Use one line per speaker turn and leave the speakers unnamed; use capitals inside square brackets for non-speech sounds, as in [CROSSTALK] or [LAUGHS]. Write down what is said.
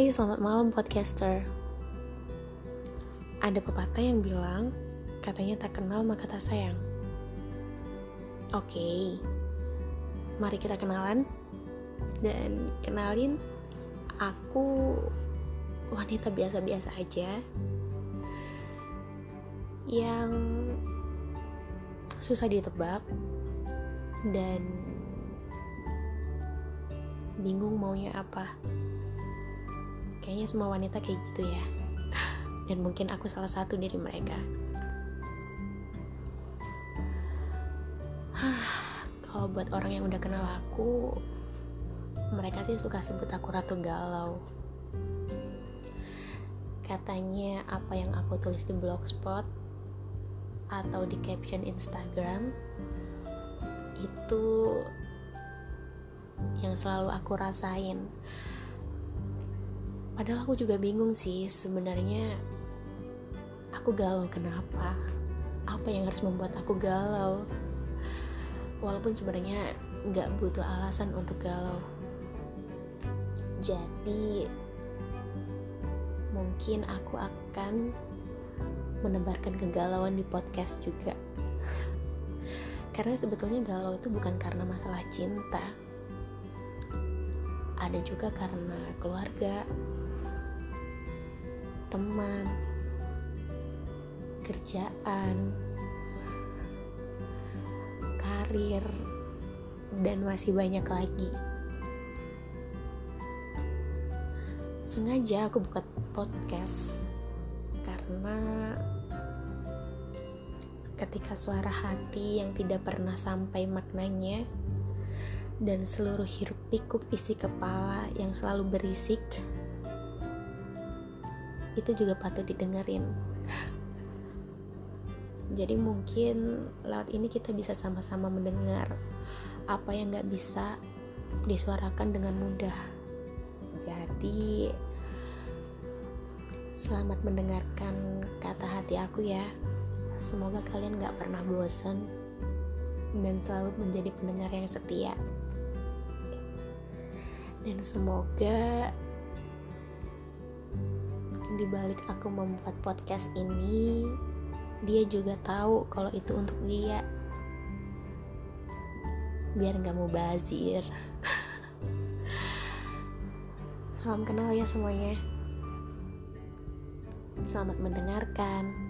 Hai, selamat malam podcaster. Ada pepatah yang bilang, katanya tak kenal maka tak sayang. Oke, mari kita kenalan dan kenalin aku wanita biasa-biasa aja yang susah ditebak dan bingung maunya apa kayaknya semua wanita kayak gitu ya. [LAUGHS] Dan mungkin aku salah satu dari mereka. [SIGHS] Kalau buat orang yang udah kenal aku mereka sih suka sebut aku ratu galau. Katanya apa yang aku tulis di blogspot atau di caption Instagram itu yang selalu aku rasain padahal aku juga bingung sih sebenarnya aku galau kenapa? Apa yang harus membuat aku galau? Walaupun sebenarnya nggak butuh alasan untuk galau. Jadi mungkin aku akan menebarkan kegalauan di podcast juga. Karena sebetulnya galau itu bukan karena masalah cinta. Ada juga karena keluarga teman, kerjaan, karir, dan masih banyak lagi. Sengaja aku buka podcast karena ketika suara hati yang tidak pernah sampai maknanya dan seluruh hiruk pikuk isi kepala yang selalu berisik itu juga patut didengerin. Jadi mungkin lewat ini kita bisa sama-sama mendengar apa yang gak bisa disuarakan dengan mudah. Jadi selamat mendengarkan kata hati aku ya. Semoga kalian gak pernah bosan dan selalu menjadi pendengar yang setia. Dan semoga di balik aku membuat podcast ini, dia juga tahu kalau itu untuk dia. Biar nggak mau bazir. [LAUGHS] Salam kenal ya semuanya. Selamat mendengarkan.